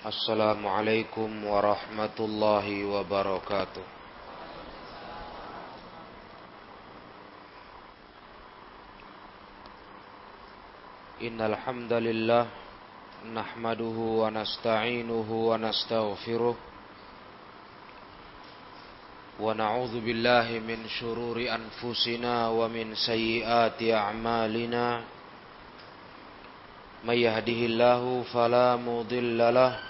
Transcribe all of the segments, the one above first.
Assalamualaikum warahmatullahi wabarakatuh. Innal hamdalillah nahmaduhu wa nasta'inuhu wa nastaghfiruh wa na'udzu billahi min shururi anfusina wa min sayyiati a'malina. May yahdihillahu fala mudilla lahu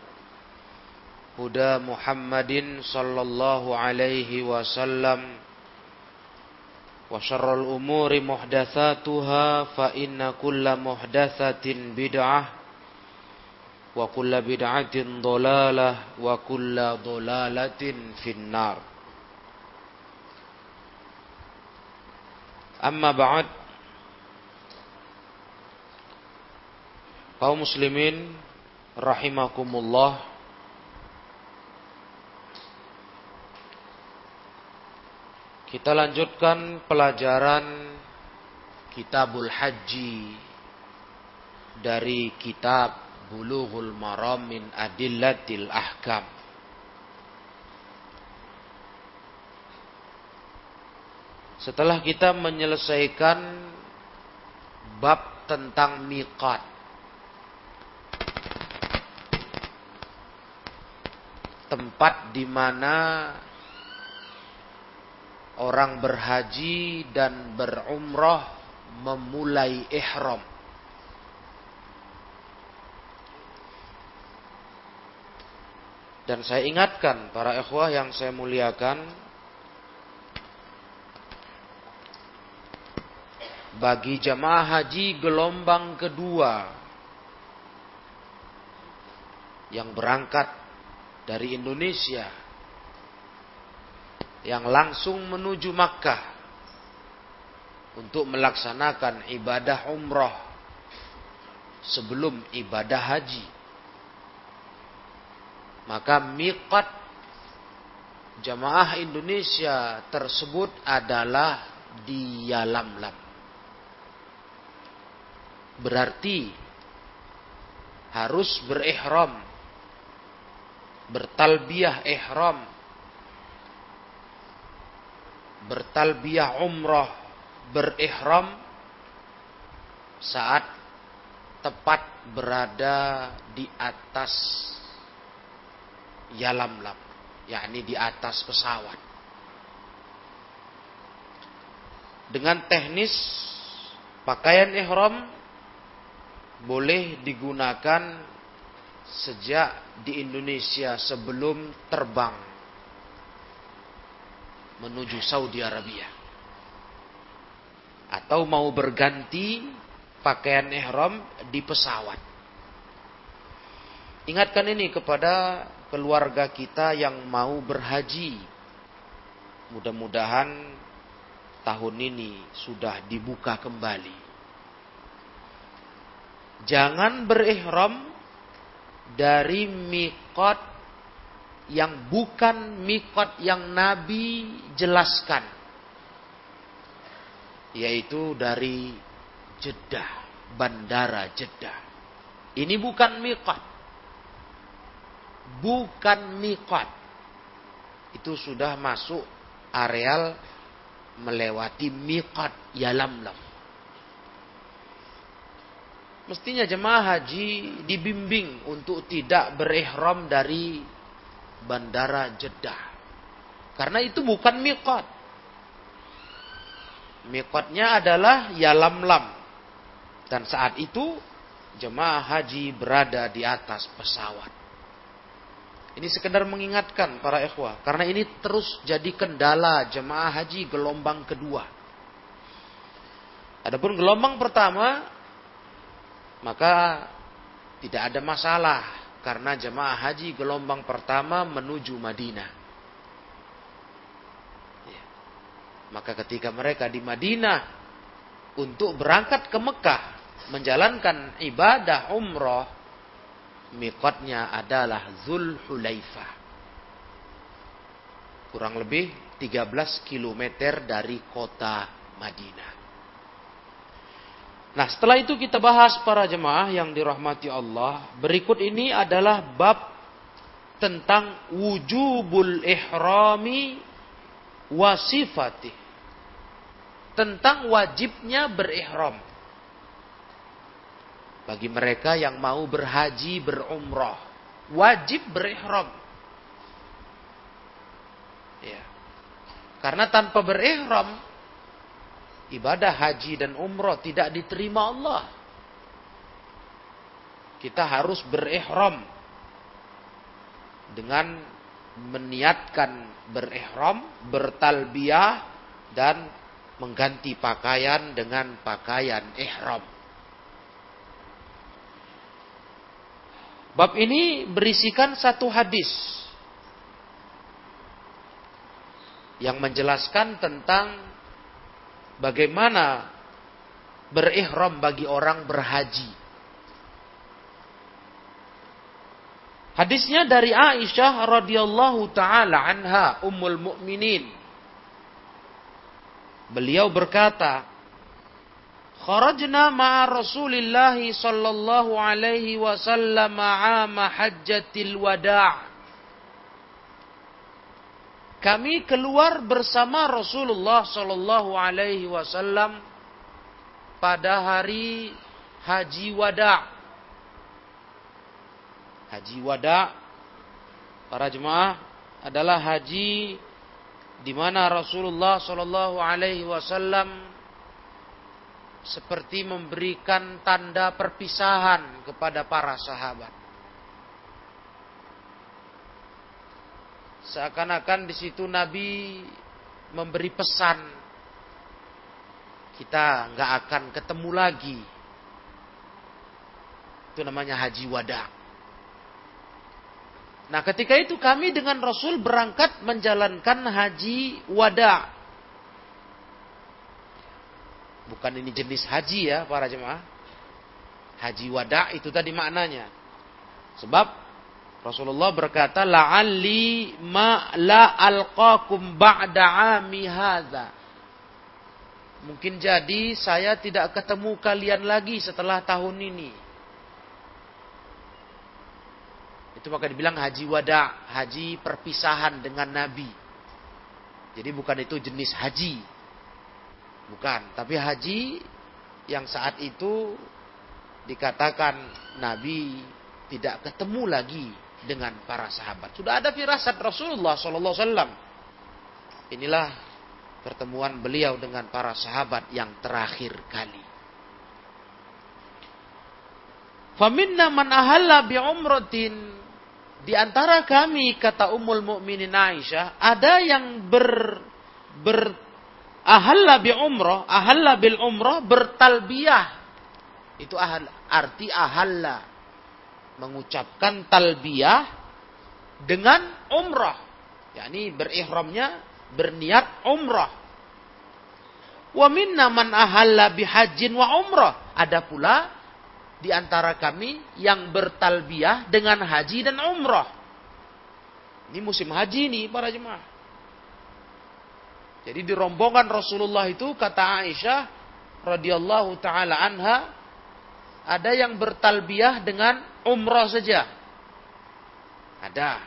هدى محمد صلى الله عليه وسلم وشر الأمور محدثاتها فإن كل محدثة بدعة وكل بدعة ضلالة وكل ضلالة في النار أما بعد kaum muslimin rahimakumullah Kita lanjutkan pelajaran Kitabul Haji dari kitab Bulughul Maram min Adillatil Ahkam. Setelah kita menyelesaikan bab tentang miqat. Tempat di mana orang berhaji dan berumrah memulai ihram. Dan saya ingatkan para ikhwah yang saya muliakan bagi jamaah haji gelombang kedua yang berangkat dari Indonesia yang langsung menuju Makkah untuk melaksanakan ibadah umrah sebelum ibadah haji. Maka miqat jamaah Indonesia tersebut adalah di Yalamlam. Berarti harus berihram, bertalbiyah ihram bertalbiyah umrah berihram saat tepat berada di atas yalamlam yakni di atas pesawat. Dengan teknis pakaian ihram boleh digunakan sejak di Indonesia sebelum terbang menuju Saudi Arabia. Atau mau berganti pakaian ihram di pesawat. Ingatkan ini kepada keluarga kita yang mau berhaji. Mudah-mudahan tahun ini sudah dibuka kembali. Jangan berihram dari mikot yang bukan mikot yang Nabi jelaskan. Yaitu dari Jeddah, bandara Jeddah. Ini bukan mikot. Bukan mikot. Itu sudah masuk areal melewati mikot yalamlam. Mestinya jemaah haji dibimbing untuk tidak berihram dari bandara Jeddah. Karena itu bukan mikot. Mikotnya adalah Yalamlam. Dan saat itu jemaah haji berada di atas pesawat. Ini sekedar mengingatkan para ikhwah. Karena ini terus jadi kendala jemaah haji gelombang kedua. Adapun gelombang pertama, maka tidak ada masalah karena jemaah haji gelombang pertama menuju Madinah. Ya. Maka ketika mereka di Madinah untuk berangkat ke Mekah menjalankan ibadah umroh, mikotnya adalah Zul Hulaifah. Kurang lebih 13 km dari kota Madinah. Nah setelah itu kita bahas para jemaah yang dirahmati Allah. Berikut ini adalah bab tentang wujubul ihrami wasifati. Tentang wajibnya berihram. Bagi mereka yang mau berhaji berumrah. Wajib berihram. Ya. Karena tanpa berihram ibadah haji dan umroh tidak diterima Allah. Kita harus berihram dengan meniatkan berihram, bertalbiyah dan mengganti pakaian dengan pakaian ihram. Bab ini berisikan satu hadis yang menjelaskan tentang bagaimana berihram bagi orang berhaji. Hadisnya dari Aisyah radhiyallahu taala anha ummul mukminin. Beliau berkata, "Kharajna ma'a Rasulillah sallallahu alaihi wasallam 'ama hajjatil wada'." Kami keluar bersama Rasulullah Shallallahu Alaihi Wasallam pada hari Haji Wada. Haji Wada, para jemaah adalah haji di mana Rasulullah Shallallahu Alaihi Wasallam seperti memberikan tanda perpisahan kepada para sahabat. Seakan-akan di situ Nabi memberi pesan kita nggak akan ketemu lagi. Itu namanya haji wada. Nah ketika itu kami dengan Rasul berangkat menjalankan haji wada. Bukan ini jenis haji ya para jemaah. Haji wada itu tadi maknanya. Sebab Rasulullah berkata, "La'alli ma la alqakum ba'da 'ami hadza." Mungkin jadi saya tidak ketemu kalian lagi setelah tahun ini. Itu maka dibilang haji wada, haji perpisahan dengan Nabi. Jadi bukan itu jenis haji. Bukan, tapi haji yang saat itu dikatakan Nabi tidak ketemu lagi dengan para sahabat. Sudah ada firasat Rasulullah Sallallahu Alaihi. Inilah pertemuan beliau dengan para sahabat yang terakhir kali. Faminna man ahalla bi umratin di antara kami kata Ummul Mukminin Aisyah ada yang ber ber ahalla bi umrah, ahalla bil umrah bertalbiyah. Itu ahal, arti ahalla mengucapkan talbiyah dengan umrah. yakni berihramnya berniat umrah. Wa minna man ahalla bihajin wa umrah. Ada pula di antara kami yang bertalbiyah dengan haji dan umrah. Ini musim haji nih para jemaah. Jadi di rombongan Rasulullah itu kata Aisyah radhiyallahu taala anha ada yang bertalbiyah dengan umrah saja. Ada.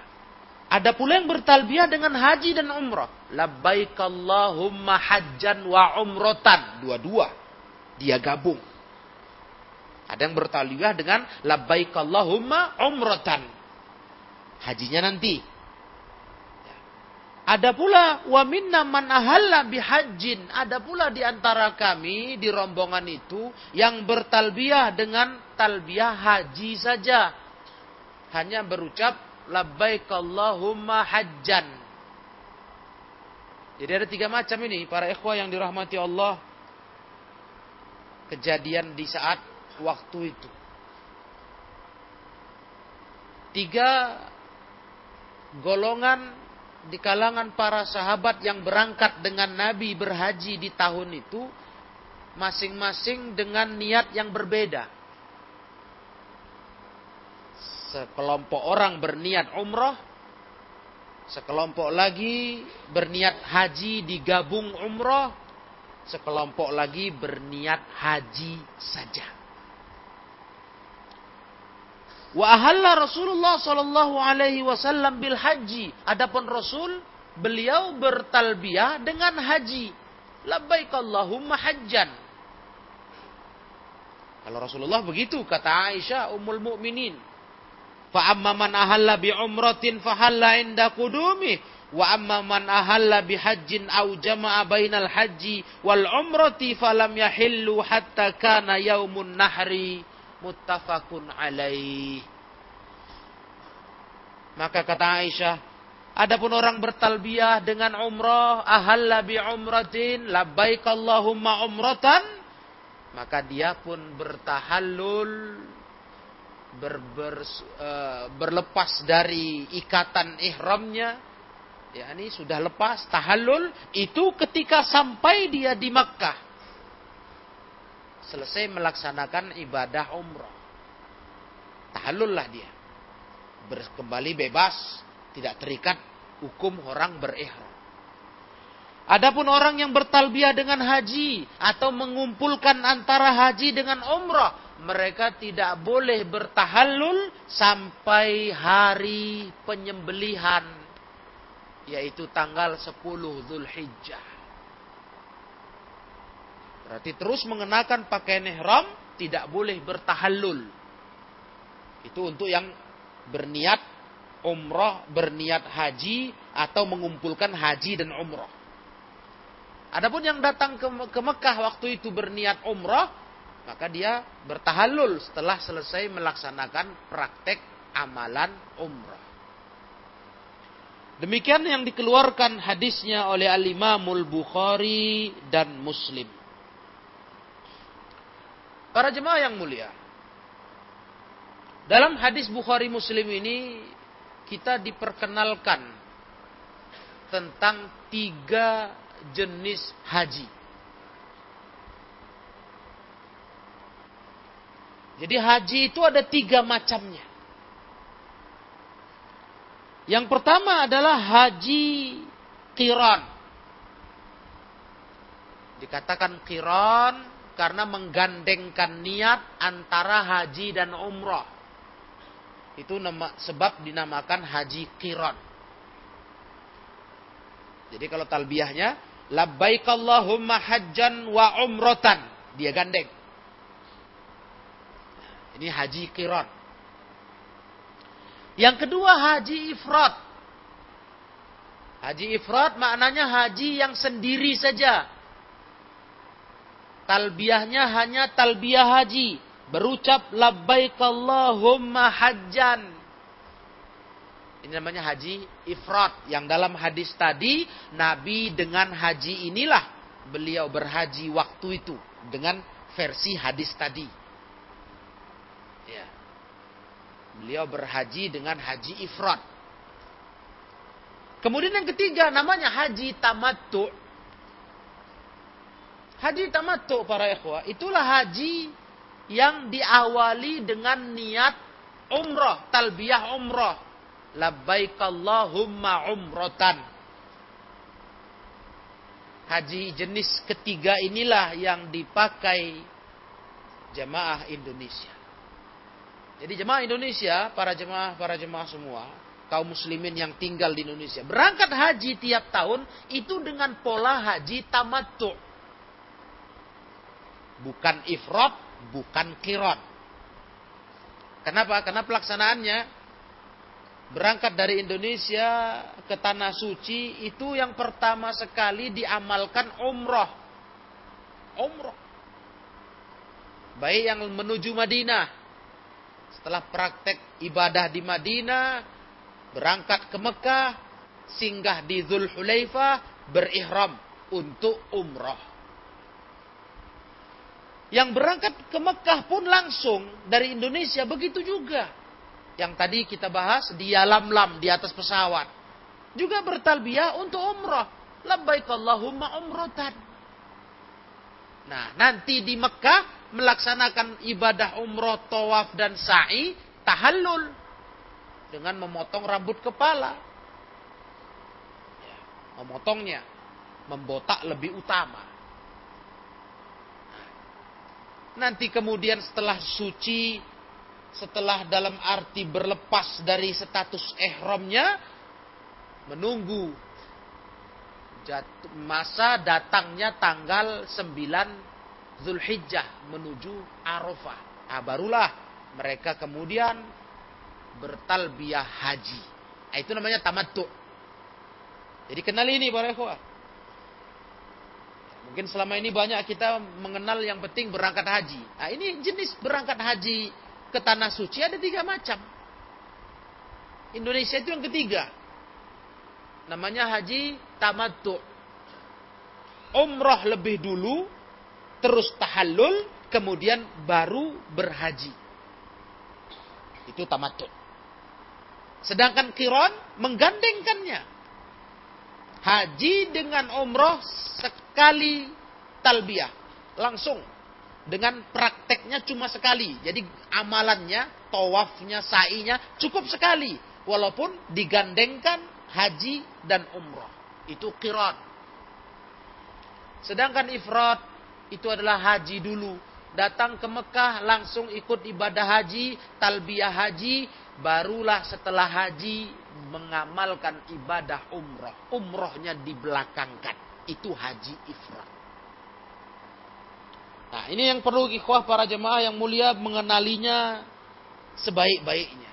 Ada pula yang bertalbiyah dengan haji dan umrah. Labbaik Allahumma hajjan wa umrotan. Dua-dua. Dia gabung. Ada yang bertalbiyah dengan labbaik Allahumma umrotan. Hajinya nanti. Ada pula wa minna man ahalla bihajjin. Ada pula di antara kami di rombongan itu yang bertalbiyah dengan talbiyah haji saja. Hanya berucap labbaik Allahumma hajjan. Jadi ada tiga macam ini para ikhwah yang dirahmati Allah. Kejadian di saat waktu itu. Tiga golongan di kalangan para sahabat yang berangkat dengan Nabi berhaji di tahun itu masing-masing dengan niat yang berbeda. Sekelompok orang berniat umrah, sekelompok lagi berniat haji digabung umrah, sekelompok lagi berniat haji saja. Wa ahalla Rasulullah sallallahu alaihi wasallam bil haji. Adapun Rasul beliau bertalbiyah dengan haji. Labbaik Allahumma hajjan. Kalau Rasulullah begitu kata Aisyah ummul mukminin. Fa amma man ahalla bi umratin fa halla inda qudumi wa amma man ahalla bi hajjin aw jama'a bainal haji wal umrati falam yahillu hatta kana yaumun nahri muttafaqun alaih. Maka kata Aisyah, adapun orang bertalbiyah dengan umrah, ahalla bi umratin, labbaik Allahumma umratan, maka dia pun bertahallul ber, ber, uh, berlepas dari ikatan ihramnya ya ini sudah lepas tahallul itu ketika sampai dia di Makkah selesai melaksanakan ibadah umrah. Tahallullah dia. Kembali bebas, tidak terikat hukum orang berihram. Adapun orang yang bertalbiah dengan haji atau mengumpulkan antara haji dengan umrah, mereka tidak boleh bertahallul sampai hari penyembelihan yaitu tanggal 10 Zulhijjah. Berarti terus mengenakan pakaian ihram tidak boleh bertahallul. Itu untuk yang berniat umrah, berniat haji atau mengumpulkan haji dan umrah. Adapun yang datang ke, ke Mekah waktu itu berniat umrah, maka dia bertahallul setelah selesai melaksanakan praktek amalan umrah. Demikian yang dikeluarkan hadisnya oleh Al-Imamul Bukhari dan Muslim. Para jemaah yang mulia. Dalam hadis Bukhari Muslim ini kita diperkenalkan tentang tiga jenis haji. Jadi haji itu ada tiga macamnya. Yang pertama adalah haji kiran. Dikatakan kiran karena menggandengkan niat antara haji dan umrah. Itu nama, sebab dinamakan haji kiron. Jadi kalau talbiyahnya labbaik Allahumma hajjan wa umrotan. Dia gandeng. Ini haji kiron. Yang kedua haji ifrat. Haji ifrat maknanya haji yang sendiri saja. Talbiyahnya hanya talbiyah haji. Berucap labbaik Allahumma hajjan. Ini namanya haji ifrat. Yang dalam hadis tadi, Nabi dengan haji inilah beliau berhaji waktu itu. Dengan versi hadis tadi. Ya. Beliau berhaji dengan haji ifrat. Kemudian yang ketiga namanya haji tamattu. Haji tamattu para ikhwah, itulah haji yang diawali dengan niat umrah, talbiyah umrah. labbaik Allahumma umrotan. Haji jenis ketiga inilah yang dipakai jemaah Indonesia. Jadi jemaah Indonesia, para jemaah para jemaah semua, kaum muslimin yang tinggal di Indonesia, berangkat haji tiap tahun itu dengan pola haji tamattu. Bukan ifrat, bukan kirat. Kenapa? Karena pelaksanaannya berangkat dari Indonesia ke tanah suci itu yang pertama sekali diamalkan umroh. Umroh. Baik yang menuju Madinah. Setelah praktek ibadah di Madinah, berangkat ke Mekah, singgah di Zulhulaifah, berihram untuk umroh. Yang berangkat ke Mekah pun langsung dari Indonesia begitu juga. Yang tadi kita bahas di lam-lam di atas pesawat. Juga bertalbiyah untuk umrah. Labbaik Allahumma umrotan. Nah, nanti di Mekah melaksanakan ibadah umroh, tawaf dan sa'i, tahallul dengan memotong rambut kepala. Ya, memotongnya, membotak lebih utama. Nanti kemudian setelah suci, setelah dalam arti berlepas dari status ihramnya, menunggu masa datangnya tanggal 9 Zulhijjah menuju Arafah. Nah, barulah mereka kemudian bertalbiyah haji. Nah, itu namanya tamattu. Jadi kenal ini para ikhwah. Mungkin selama ini banyak kita mengenal yang penting berangkat haji. Nah, ini jenis berangkat haji ke tanah suci ada tiga macam. Indonesia itu yang ketiga. Namanya haji tamattu. Umrah lebih dulu, terus tahallul, kemudian baru berhaji. Itu tamattu. Sedangkan kiron menggandengkannya haji dengan umroh sekali talbiyah. Langsung. Dengan prakteknya cuma sekali. Jadi amalannya tawafnya sa'inya cukup sekali. Walaupun digandengkan haji dan umroh itu kirat sedangkan ifrat itu adalah haji dulu. Datang ke Mekah langsung ikut ibadah haji talbiyah haji. Barulah setelah haji mengamalkan ibadah umroh. Umrohnya dibelakangkan. Itu haji ifrat. Nah ini yang perlu ikhwah para jemaah yang mulia mengenalinya sebaik-baiknya.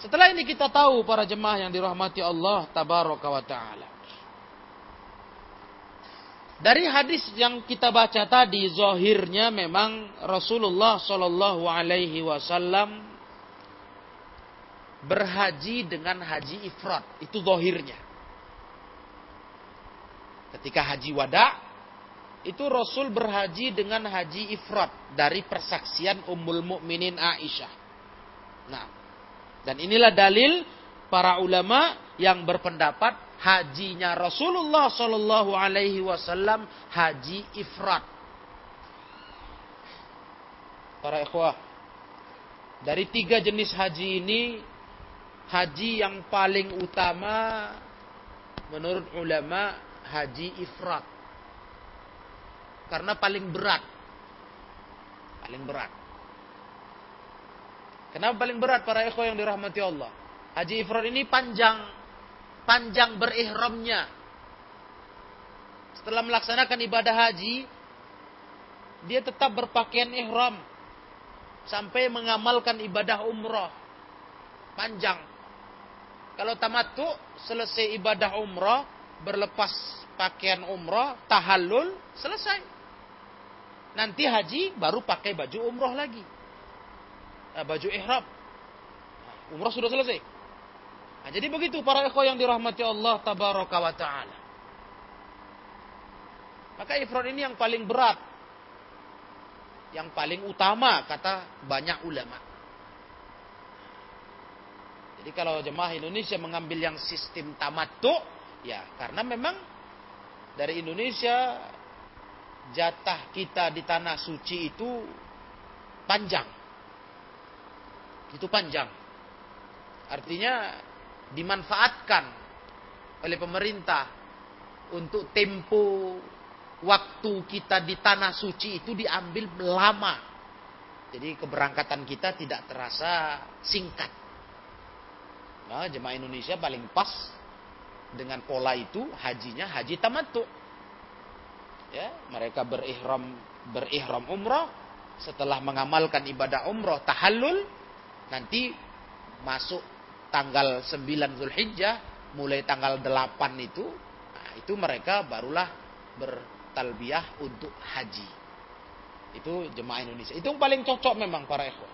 Setelah ini kita tahu para jemaah yang dirahmati Allah tabaraka wa ta'ala. Dari hadis yang kita baca tadi, zohirnya memang Rasulullah Shallallahu Alaihi Wasallam berhaji dengan haji ifrat. Itu zohirnya. Ketika haji wada, itu Rasul berhaji dengan haji ifrat dari persaksian Ummul Mukminin Aisyah. Nah, dan inilah dalil para ulama yang berpendapat hajinya Rasulullah Shallallahu Alaihi Wasallam haji ifrat. Para ikhwah, dari tiga jenis haji ini, haji yang paling utama menurut ulama haji ifrat. Karena paling berat. Paling berat. Kenapa paling berat para ikhwah yang dirahmati Allah? Haji ifrat ini panjang panjang berihramnya. Setelah melaksanakan ibadah haji, dia tetap berpakaian ihram sampai mengamalkan ibadah umrah. Panjang. Kalau tamattu selesai ibadah umrah, berlepas pakaian umrah, tahallul, selesai. Nanti haji baru pakai baju umrah lagi. Eh, baju ihram. Umrah sudah selesai. Nah, jadi begitu para ikhwah yang dirahmati Allah tabaraka wa taala. Maka ifrad ini yang paling berat. Yang paling utama kata banyak ulama. Jadi kalau jemaah Indonesia mengambil yang sistem tamattu, ya karena memang dari Indonesia jatah kita di tanah suci itu panjang. Itu panjang. Artinya dimanfaatkan oleh pemerintah untuk tempo waktu kita di tanah suci itu diambil lama. Jadi keberangkatan kita tidak terasa singkat. Nah, jemaah Indonesia paling pas dengan pola itu hajinya haji tamattu. Ya, mereka berihram berihram umrah setelah mengamalkan ibadah umrah tahallul nanti masuk tanggal 9 Zulhijjah mulai tanggal 8 itu nah, itu mereka barulah bertalbiyah untuk haji. Itu jemaah Indonesia. Itu yang paling cocok memang para ikhwah.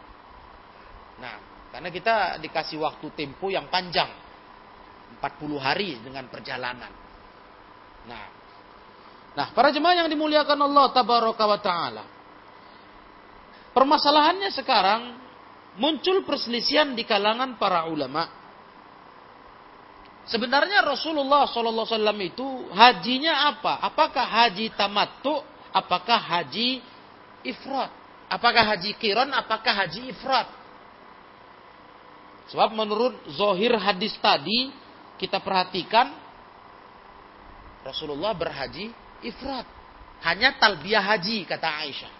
Nah, karena kita dikasih waktu tempo yang panjang. 40 hari dengan perjalanan. Nah, nah para jemaah yang dimuliakan Allah tabaraka wa taala. Permasalahannya sekarang muncul perselisihan di kalangan para ulama. Sebenarnya Rasulullah SAW itu hajinya apa? Apakah haji tamattu? Apakah haji ifrat? Apakah haji kiron? Apakah haji ifrat? Sebab menurut zohir hadis tadi kita perhatikan Rasulullah berhaji ifrat. Hanya talbiyah haji kata Aisyah.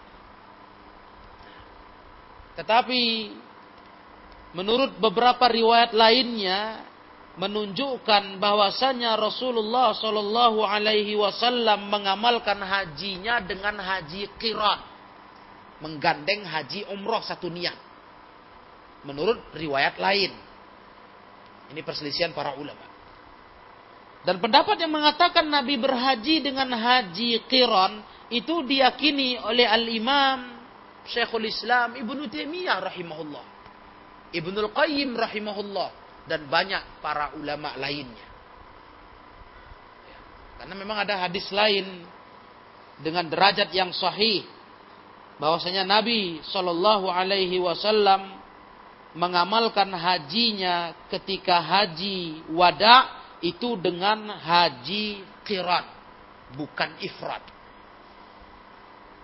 Tetapi menurut beberapa riwayat lainnya menunjukkan bahwasanya Rasulullah Shallallahu Alaihi Wasallam mengamalkan hajinya dengan haji kirat, menggandeng haji umroh satu niat. Menurut riwayat lain, ini perselisihan para ulama. Dan pendapat yang mengatakan Nabi berhaji dengan haji kiron itu diyakini oleh al-Imam Syekhul Islam Ibnu Taimiyah rahimahullah. Ibnu Qayyim rahimahullah dan banyak para ulama lainnya. Karena memang ada hadis lain dengan derajat yang sahih bahwasanya Nabi Shallallahu alaihi wasallam mengamalkan hajinya ketika haji wada itu dengan haji qiran bukan ifrat.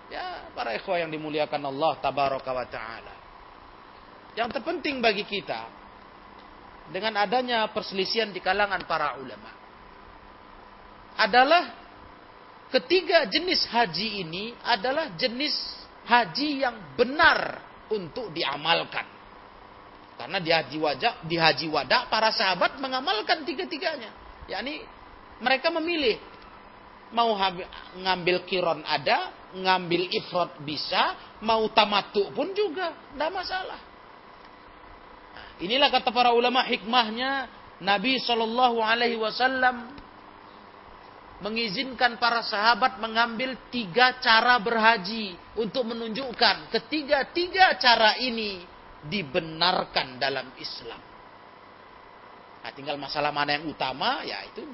Ya, para ikhwah yang dimuliakan Allah tabaraka wa taala. Yang terpenting bagi kita dengan adanya perselisihan di kalangan para ulama adalah ketiga jenis haji ini adalah jenis haji yang benar untuk diamalkan. Karena di haji wajah, di haji wada para sahabat mengamalkan tiga-tiganya. yakni mereka memilih mau ngambil kiron ada, ngambil ifrat bisa, mau tamatu pun juga, tidak masalah. Nah, inilah kata para ulama hikmahnya Nabi Shallallahu Alaihi Wasallam mengizinkan para sahabat mengambil tiga cara berhaji untuk menunjukkan ketiga-tiga cara ini dibenarkan dalam Islam. Nah, tinggal masalah mana yang utama, ya itu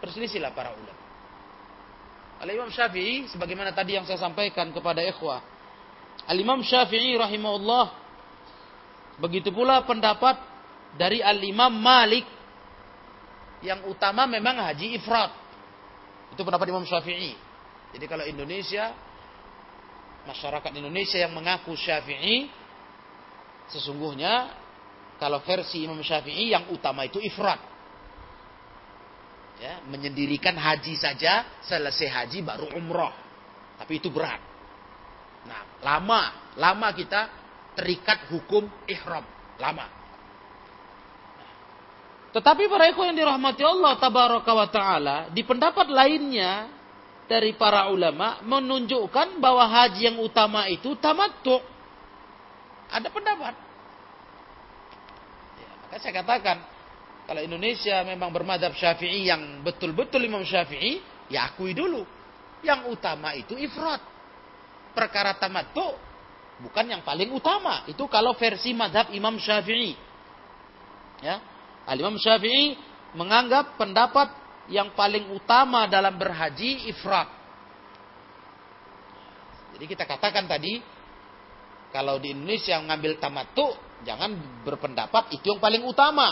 perselisihlah para ulama. Al-Imam Syafi'i sebagaimana tadi yang saya sampaikan kepada ikhwah. Al-Imam Syafi'i rahimahullah begitu pula pendapat dari Al-Imam Malik yang utama memang haji ifrat. Itu pendapat Imam Syafi'i. Jadi kalau Indonesia masyarakat Indonesia yang mengaku Syafi'i sesungguhnya kalau versi Imam Syafi'i yang utama itu ifrat. Ya, menyendirikan haji saja selesai haji baru umroh tapi itu berat. Nah lama lama kita terikat hukum ihram. Lama. Tetapi para ikhwan yang dirahmati Allah tabaraka wa taala di pendapat lainnya dari para ulama menunjukkan bahwa haji yang utama itu tamattu ada pendapat ya, maka saya katakan kalau Indonesia memang bermadhab syafi'i yang betul-betul Imam Syafi'i, ya akui dulu. Yang utama itu ifrat. Perkara tamattu bukan yang paling utama. Itu kalau versi madhab Imam Syafi'i. Ya. Al-Imam Syafi'i menganggap pendapat yang paling utama dalam berhaji ifrat. Jadi kita katakan tadi, kalau di Indonesia yang ngambil tamattu, jangan berpendapat itu yang paling utama.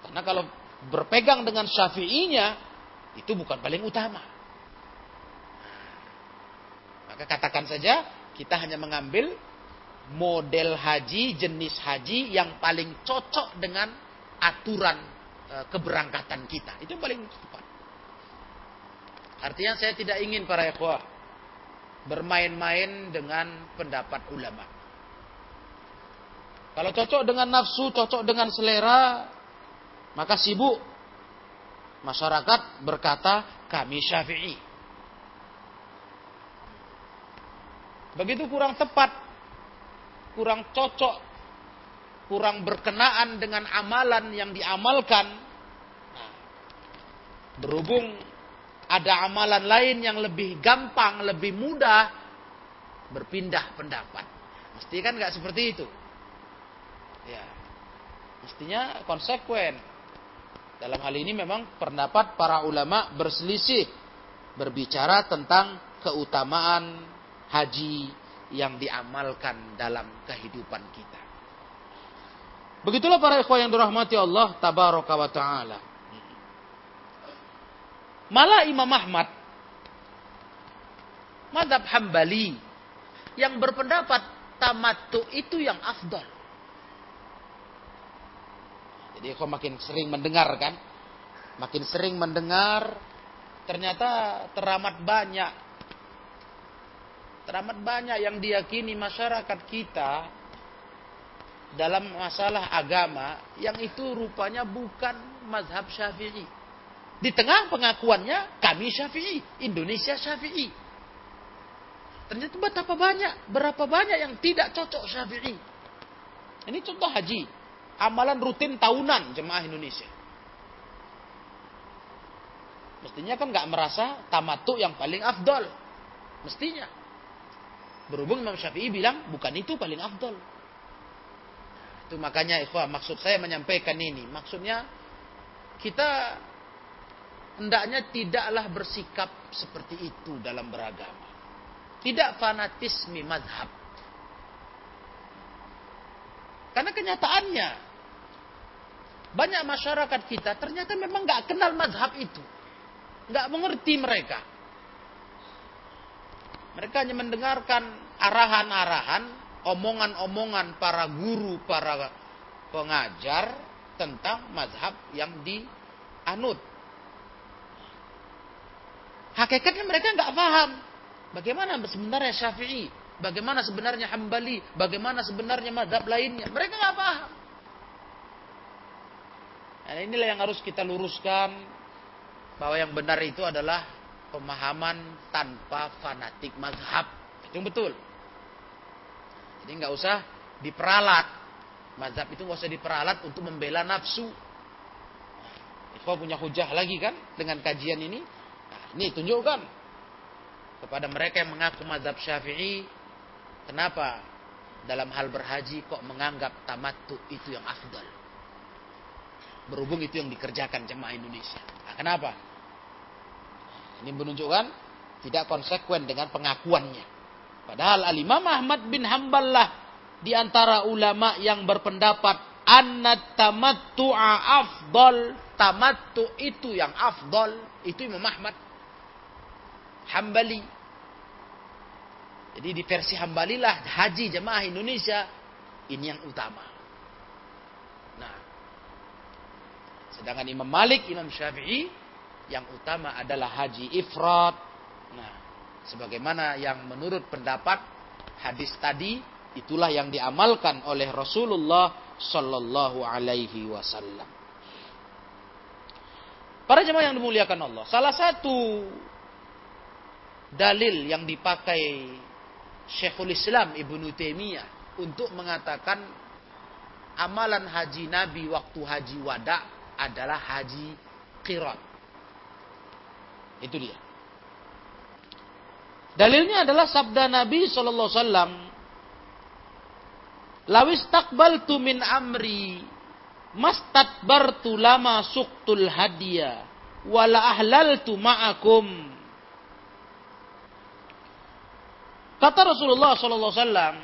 Karena kalau berpegang dengan syafi'inya, itu bukan paling utama. Maka katakan saja, kita hanya mengambil model haji, jenis haji yang paling cocok dengan aturan e, keberangkatan kita. Itu paling tepat. Artinya saya tidak ingin para ikhwah bermain-main dengan pendapat ulama. Kalau cocok dengan nafsu, cocok dengan selera, maka sibuk. Masyarakat berkata, kami syafi'i. Begitu kurang tepat, kurang cocok, kurang berkenaan dengan amalan yang diamalkan. Nah, berhubung ada amalan lain yang lebih gampang, lebih mudah, berpindah pendapat. Mesti kan nggak seperti itu. Ya, mestinya konsekuen. Dalam hal ini memang pendapat para ulama berselisih berbicara tentang keutamaan haji yang diamalkan dalam kehidupan kita. Begitulah para ikhwan yang dirahmati Allah tabaraka wa taala. Malah Imam Ahmad madhab Hambali yang berpendapat tamattu itu yang afdal. Jadi kok makin sering mendengar kan? Makin sering mendengar ternyata teramat banyak teramat banyak yang diyakini masyarakat kita dalam masalah agama yang itu rupanya bukan mazhab syafi'i. Di tengah pengakuannya kami syafi'i, Indonesia syafi'i. Ternyata betapa banyak, berapa banyak yang tidak cocok syafi'i. Ini contoh haji. Amalan rutin tahunan jemaah Indonesia. Mestinya kan nggak merasa tamatu yang paling afdol. Mestinya. Berhubung Imam Syafi'i bilang bukan itu paling afdol. Itu makanya ikhwah maksud saya menyampaikan ini. Maksudnya kita hendaknya tidaklah bersikap seperti itu dalam beragama. Tidak fanatisme mazhab. Karena kenyataannya banyak masyarakat kita ternyata memang nggak kenal mazhab itu, nggak mengerti mereka. Mereka hanya mendengarkan arahan-arahan, omongan-omongan para guru, para pengajar tentang mazhab yang dianut. Hakikatnya mereka nggak paham bagaimana sebenarnya Syafi'i, bagaimana sebenarnya Hambali, bagaimana sebenarnya mazhab lainnya. Mereka nggak paham. Nah, inilah yang harus kita luruskan bahwa yang benar itu adalah pemahaman tanpa fanatik mazhab. Itu betul. Jadi nggak usah diperalat. Mazhab itu nggak usah diperalat untuk membela nafsu. Kau punya hujah lagi kan dengan kajian ini? Ini tunjukkan kepada mereka yang mengaku mazhab syafi'i. Kenapa dalam hal berhaji kok menganggap tamattu itu yang afdal? Berhubung itu yang dikerjakan jemaah Indonesia. Nah, kenapa? Ini menunjukkan tidak konsekuen dengan pengakuannya. Padahal Al-Imam Ahmad bin Hanbal lah di antara ulama yang berpendapat anna tamattu'a afdal. Tamattu itu yang afdal. Itu Imam Ahmad. Hambali. Jadi di versi Hambali lah haji jemaah Indonesia ini yang utama. Nah, sedangkan Imam Malik, Imam Syafi'i yang utama adalah haji ifrat. Nah, sebagaimana yang menurut pendapat hadis tadi itulah yang diamalkan oleh Rasulullah Sallallahu Alaihi Wasallam. Para jemaah yang dimuliakan Allah, salah satu dalil yang dipakai Syekhul Islam Ibnu Taimiyah untuk mengatakan amalan haji Nabi waktu haji wada adalah haji qirat. Itu dia. Dalilnya adalah sabda Nabi Shallallahu Alaihi Wasallam. Lawis takbaltu min amri mastatbartu lama suktul hadiah wala ahlaltu ma'akum. Kata Rasulullah Wasallam,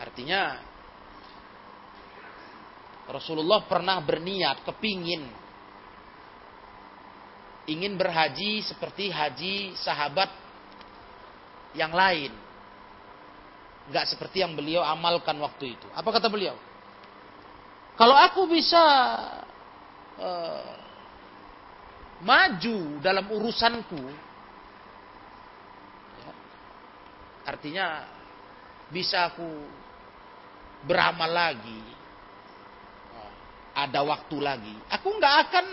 artinya Rasulullah pernah berniat, kepingin ingin berhaji seperti haji sahabat yang lain. Gak seperti yang beliau amalkan waktu itu. Apa kata beliau? Kalau aku bisa uh, maju dalam urusanku, ya, artinya bisa aku beramal lagi, ada waktu lagi, aku nggak akan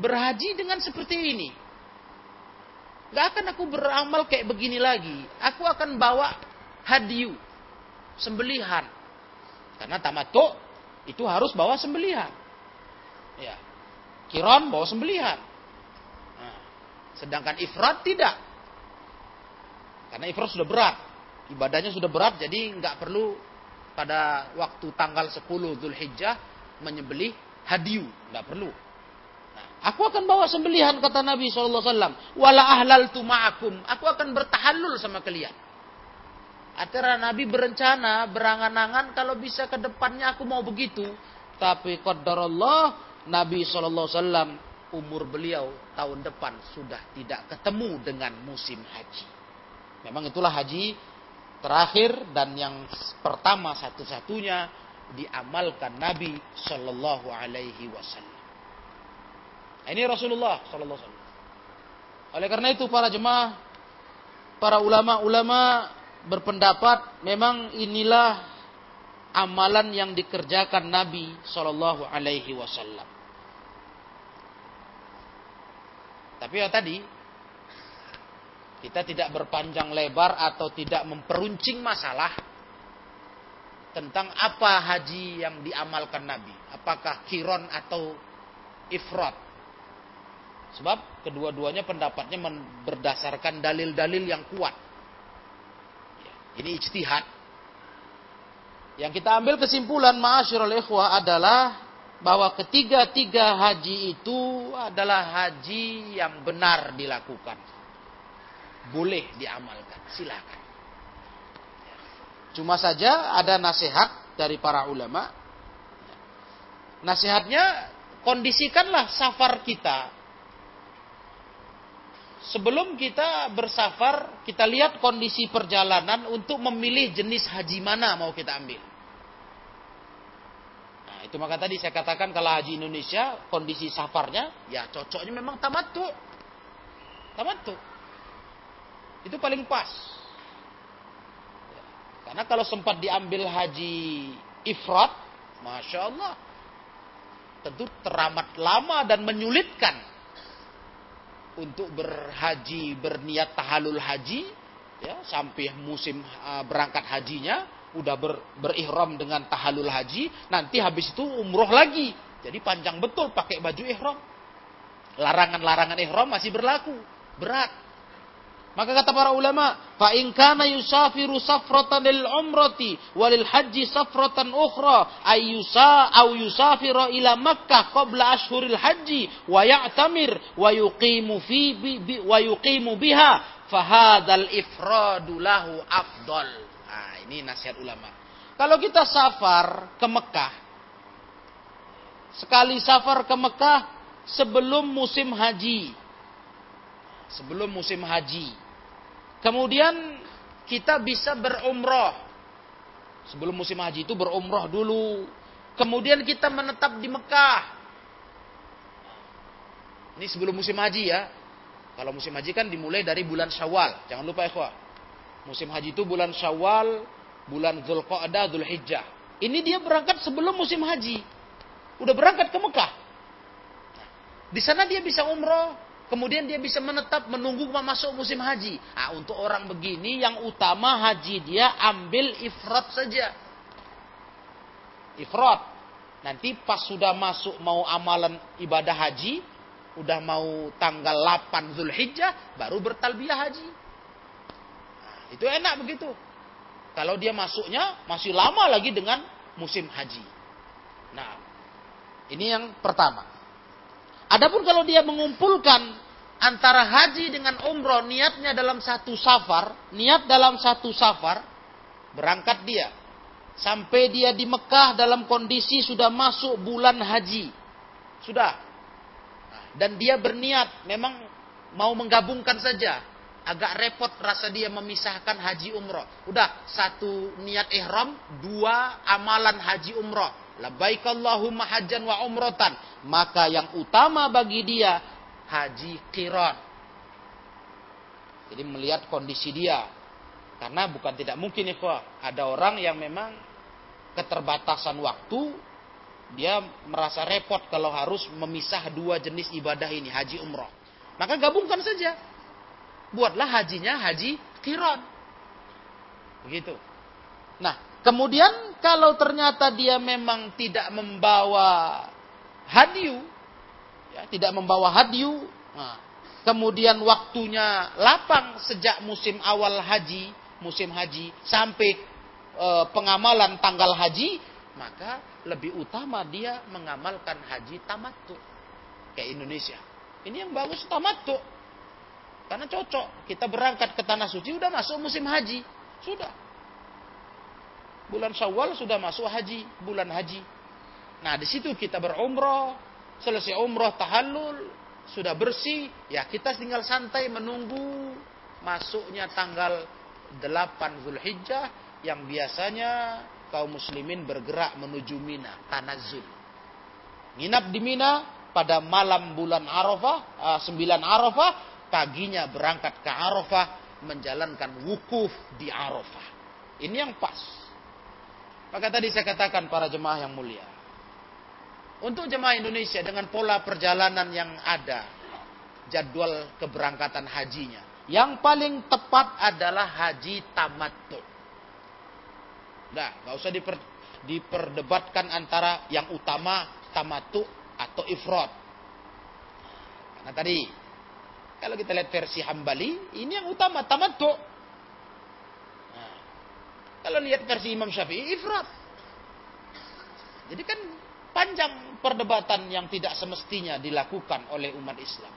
berhaji dengan seperti ini. Gak akan aku beramal kayak begini lagi. Aku akan bawa hadiu, sembelihan. Karena tamato itu harus bawa sembelihan. Ya. Kiron bawa sembelihan. Nah, sedangkan ifrat tidak. Karena ifrat sudah berat. Ibadahnya sudah berat jadi nggak perlu pada waktu tanggal 10 Zulhijjah menyembelih hadiu, nggak perlu. Aku akan bawa sembelihan kata Nabi SAW. Wala ahlal tu ma'akum. Aku akan bertahallul sama kalian. Artinya Nabi berencana, berangan-angan kalau bisa ke depannya aku mau begitu. Tapi Allah Nabi SAW umur beliau tahun depan sudah tidak ketemu dengan musim haji. Memang itulah haji terakhir dan yang pertama satu-satunya diamalkan Nabi Shallallahu Alaihi Wasallam. Ini Rasulullah sallallahu alaihi wasallam. Oleh karena itu para jemaah, para ulama-ulama berpendapat memang inilah amalan yang dikerjakan Nabi sallallahu alaihi wasallam. Tapi ya tadi kita tidak berpanjang lebar atau tidak memperuncing masalah tentang apa haji yang diamalkan Nabi. Apakah kiron atau ifrat. Sebab kedua-duanya pendapatnya berdasarkan dalil-dalil yang kuat. Ini ijtihad. Yang kita ambil kesimpulan ma'asyiral ikhwah adalah bahwa ketiga-tiga haji itu adalah haji yang benar dilakukan. Boleh diamalkan, silakan. Cuma saja ada nasihat dari para ulama. Nasihatnya kondisikanlah safar kita sebelum kita bersafar, kita lihat kondisi perjalanan untuk memilih jenis haji mana mau kita ambil. Nah, itu maka tadi saya katakan kalau haji Indonesia, kondisi safarnya, ya cocoknya memang tamattu. Tamattu. Itu paling pas. Karena kalau sempat diambil haji ifrat, Masya Allah, tentu teramat lama dan menyulitkan. Untuk berhaji berniat tahalul haji ya sampai musim uh, berangkat hajinya udah ber, berihram dengan tahalul haji nanti habis itu umroh lagi. Jadi panjang betul pakai baju ihram. Larangan-larangan ihram masih berlaku. Berat maka kata para ulama, fa in kana yusafiru safratan lil umrati walil haji safratan ukhra ayyusa aw yusafira ila Makkah qabla ashhuril haji wa ya'tamir wa yuqimu fi bi, wa yuqimu biha fa hadzal ifradu lahu afdal. Nah, ini nasihat ulama. Kalau kita safar ke Mekah sekali safar ke Mekah sebelum musim haji sebelum musim haji Kemudian kita bisa berumroh. Sebelum musim haji itu berumroh dulu. Kemudian kita menetap di Mekah. Ini sebelum musim haji ya. Kalau musim haji kan dimulai dari bulan Syawal. Jangan lupa ya, Musim haji itu bulan Syawal, bulan Zulqa'dah, Zulhijjah. Ini dia berangkat sebelum musim haji. Udah berangkat ke Mekah. Di sana dia bisa umroh, Kemudian dia bisa menetap menunggu masuk musim haji. Nah, untuk orang begini yang utama haji dia ambil ifrat saja. Ifrat. Nanti pas sudah masuk mau amalan ibadah haji, udah mau tanggal 8 Zulhijjah, baru bertalbiyah haji. Nah, itu enak begitu. Kalau dia masuknya masih lama lagi dengan musim haji. Nah, ini yang pertama. Adapun kalau dia mengumpulkan antara haji dengan umroh niatnya dalam satu safar, niat dalam satu safar, berangkat dia. Sampai dia di Mekah dalam kondisi sudah masuk bulan haji. Sudah. Dan dia berniat memang mau menggabungkan saja agak repot rasa dia memisahkan haji umroh. Udah satu niat ihram, dua amalan haji umroh. Labbaik Allahumma hajjan wa umrotan. Maka yang utama bagi dia haji qiran. Jadi melihat kondisi dia. Karena bukan tidak mungkin ya, ada orang yang memang keterbatasan waktu dia merasa repot kalau harus memisah dua jenis ibadah ini, haji umroh. Maka gabungkan saja buatlah hajinya haji kiron. Begitu. Nah, kemudian kalau ternyata dia memang tidak membawa hadiu, ya, tidak membawa hadiu, nah, kemudian waktunya lapang sejak musim awal haji, musim haji sampai e, pengamalan tanggal haji, maka lebih utama dia mengamalkan haji tamattu kayak Indonesia. Ini yang bagus tamattu. Karena cocok. Kita berangkat ke tanah suci udah masuk musim haji. Sudah. Bulan Syawal sudah masuk haji, bulan haji. Nah, di situ kita berumrah, selesai umrah tahallul, sudah bersih, ya kita tinggal santai menunggu masuknya tanggal 8 Zulhijjah yang biasanya kaum muslimin bergerak menuju Mina, tanazul. Nginap di Mina pada malam bulan Arafah, 9 eh, Arafah, paginya berangkat ke Arafah menjalankan wukuf di Arafah. Ini yang pas. Maka tadi saya katakan para jemaah yang mulia. Untuk jemaah Indonesia dengan pola perjalanan yang ada, jadwal keberangkatan hajinya, yang paling tepat adalah haji tamattu. Nah, nggak usah diper, diperdebatkan antara yang utama tamattu atau ifrod. Karena tadi kalau kita lihat versi Hambali, ini yang utama tamattu. Nah, kalau lihat versi Imam Syafi'i, ifrat. Jadi kan panjang perdebatan yang tidak semestinya dilakukan oleh umat Islam.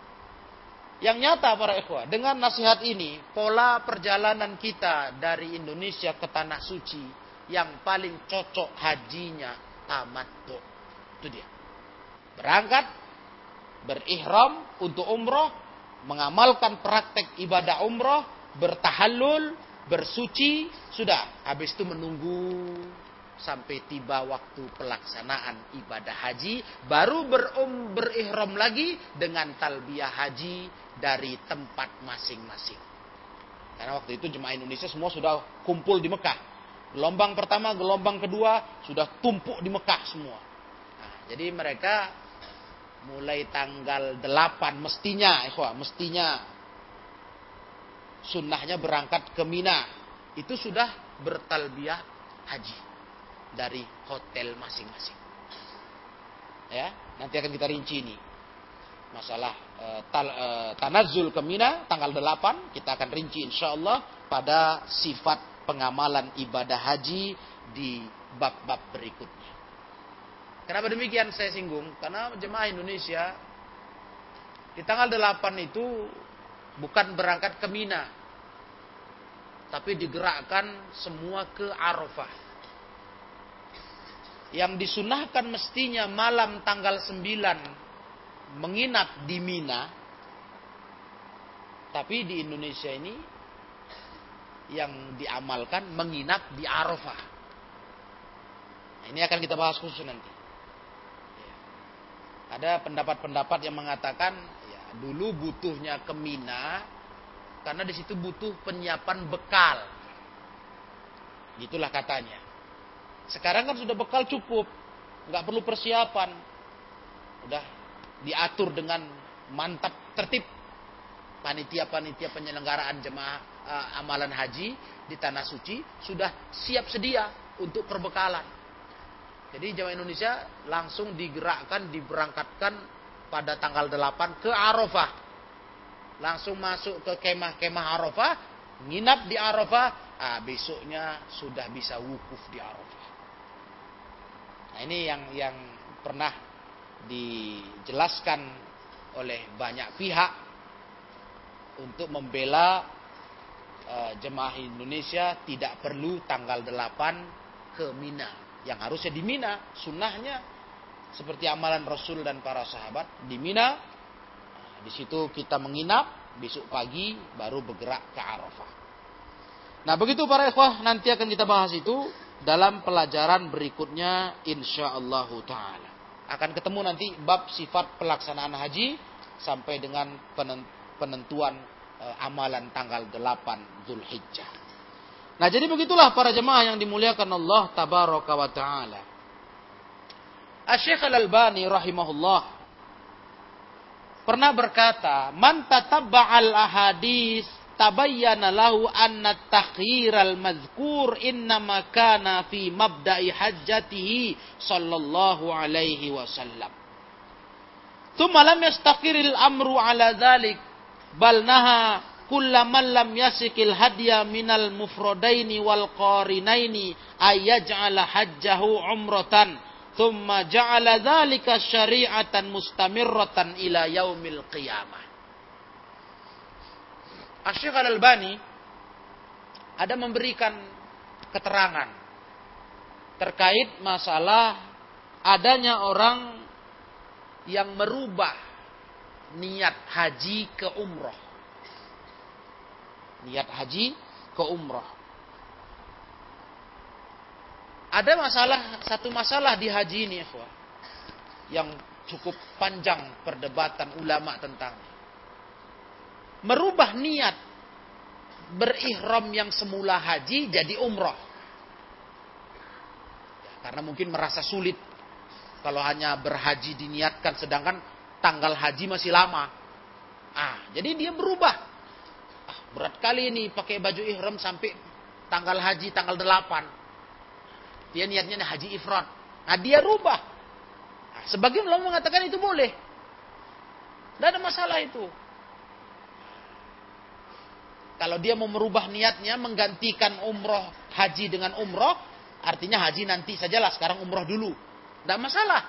Yang nyata para ikhwah, dengan nasihat ini, pola perjalanan kita dari Indonesia ke Tanah Suci yang paling cocok hajinya tamattu. Itu dia. Berangkat, berihram untuk umroh, mengamalkan praktek ibadah umroh, bertahallul, bersuci, sudah. Habis itu menunggu sampai tiba waktu pelaksanaan ibadah haji, baru berum berihram lagi dengan talbiyah haji dari tempat masing-masing. Karena waktu itu jemaah Indonesia semua sudah kumpul di Mekah. Gelombang pertama, gelombang kedua sudah tumpuk di Mekah semua. Nah, jadi mereka mulai tanggal 8 mestinya ikhwah, mestinya sunnahnya berangkat ke Mina. Itu sudah bertalbiyah haji dari hotel masing-masing. Ya, nanti akan kita rinci ini. Masalah e, tal, e, tanazul ke Mina tanggal 8 kita akan rinci insyaallah pada sifat pengamalan ibadah haji di bab-bab berikutnya. Kenapa demikian saya singgung? Karena jemaah Indonesia di tanggal 8 itu bukan berangkat ke Mina. Tapi digerakkan semua ke Arafah. Yang disunahkan mestinya malam tanggal 9 menginap di Mina. Tapi di Indonesia ini yang diamalkan menginap di Arafah. Nah, ini akan kita bahas khusus nanti. Ada pendapat-pendapat yang mengatakan ya dulu butuhnya ke Mina karena di situ butuh penyiapan bekal. Gitulah katanya. Sekarang kan sudah bekal cukup, nggak perlu persiapan. Udah diatur dengan mantap tertib panitia-panitia penyelenggaraan jemaah uh, amalan haji di tanah suci sudah siap sedia untuk perbekalan. Jadi jamaah Indonesia langsung digerakkan, diberangkatkan pada tanggal 8 ke Arafah. Langsung masuk ke kemah-kemah Arafah, nginap di Arafah, ah, besoknya sudah bisa wukuf di Arafah. Nah, ini yang yang pernah dijelaskan oleh banyak pihak untuk membela uh, jemaah Indonesia tidak perlu tanggal 8 ke Mina yang harusnya di Mina, sunnahnya seperti amalan Rasul dan para sahabat di Mina. Nah, di situ kita menginap besok pagi baru bergerak ke Arafah. Nah begitu para ikhwah nanti akan kita bahas itu dalam pelajaran berikutnya insyaallah taala. Akan ketemu nanti bab sifat pelaksanaan haji sampai dengan penentuan e, amalan tanggal 8 Zulhijjah. Nah, jadi begitulah para jemaah yang dimuliakan Allah tabaraka wa taala. Asy-Syaikh Al-Albani rahimahullah pernah berkata, "Man tatabba'al ahadits تبين له أن التخيير المذكور إنما كان في مبدأ حجته صلى الله عليه وسلم ثم لم يستقر الأمر على ذلك بل نهى كل من لم يسك الهدي من المفردين والقارنين أن يجعل حجه عمرة ثم جعل ذلك شريعة مستمرة إلى يوم القيامة Asyik Al-Albani ada memberikan keterangan terkait masalah adanya orang yang merubah niat haji ke umroh. Niat haji ke umroh. Ada masalah, satu masalah di haji ini, yang cukup panjang perdebatan ulama tentangnya merubah niat berihram yang semula haji jadi umroh. Karena mungkin merasa sulit kalau hanya berhaji diniatkan sedangkan tanggal haji masih lama. Ah, jadi dia berubah. Ah, berat kali ini pakai baju ihram sampai tanggal haji tanggal 8. Dia niatnya haji ifrat. Nah, dia rubah. Nah, sebagian ulama mengatakan itu boleh. Tidak ada masalah itu. Kalau dia mau merubah niatnya menggantikan umroh haji dengan umroh, artinya haji nanti sajalah sekarang umroh dulu. Tidak masalah.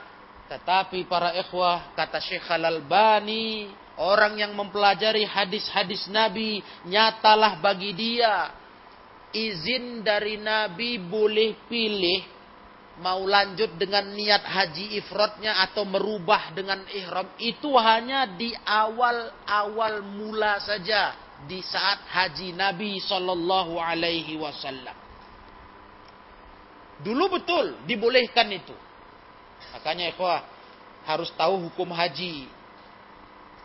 Tetapi para ikhwah kata Syekh Al-Albani, orang yang mempelajari hadis-hadis Nabi, nyatalah bagi dia izin dari Nabi boleh pilih mau lanjut dengan niat haji ifratnya atau merubah dengan ihram itu hanya di awal-awal mula saja di saat haji Nabi Shallallahu Alaihi Wasallam. Dulu betul dibolehkan itu. Makanya ikhwah harus tahu hukum haji.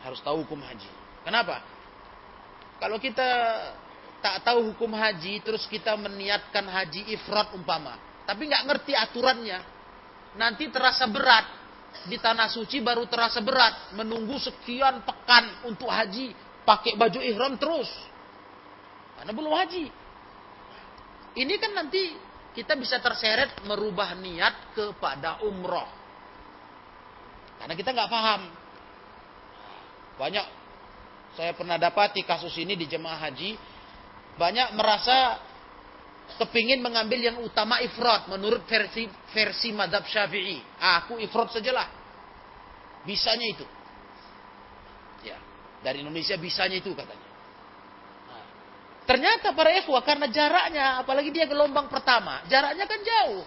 Harus tahu hukum haji. Kenapa? Kalau kita tak tahu hukum haji, terus kita meniatkan haji ifrat umpama, tapi nggak ngerti aturannya, nanti terasa berat. Di tanah suci baru terasa berat, menunggu sekian pekan untuk haji, pakai baju ihram terus. Karena belum haji. Ini kan nanti kita bisa terseret merubah niat kepada umroh. Karena kita nggak paham. Banyak saya pernah dapati kasus ini di jemaah haji. Banyak merasa kepingin mengambil yang utama ifrat menurut versi versi madhab syafi'i. Aku ifrat sajalah. Bisanya itu. Dari Indonesia bisanya itu katanya. Nah, ternyata para ikhwa karena jaraknya, apalagi dia gelombang pertama, jaraknya kan jauh.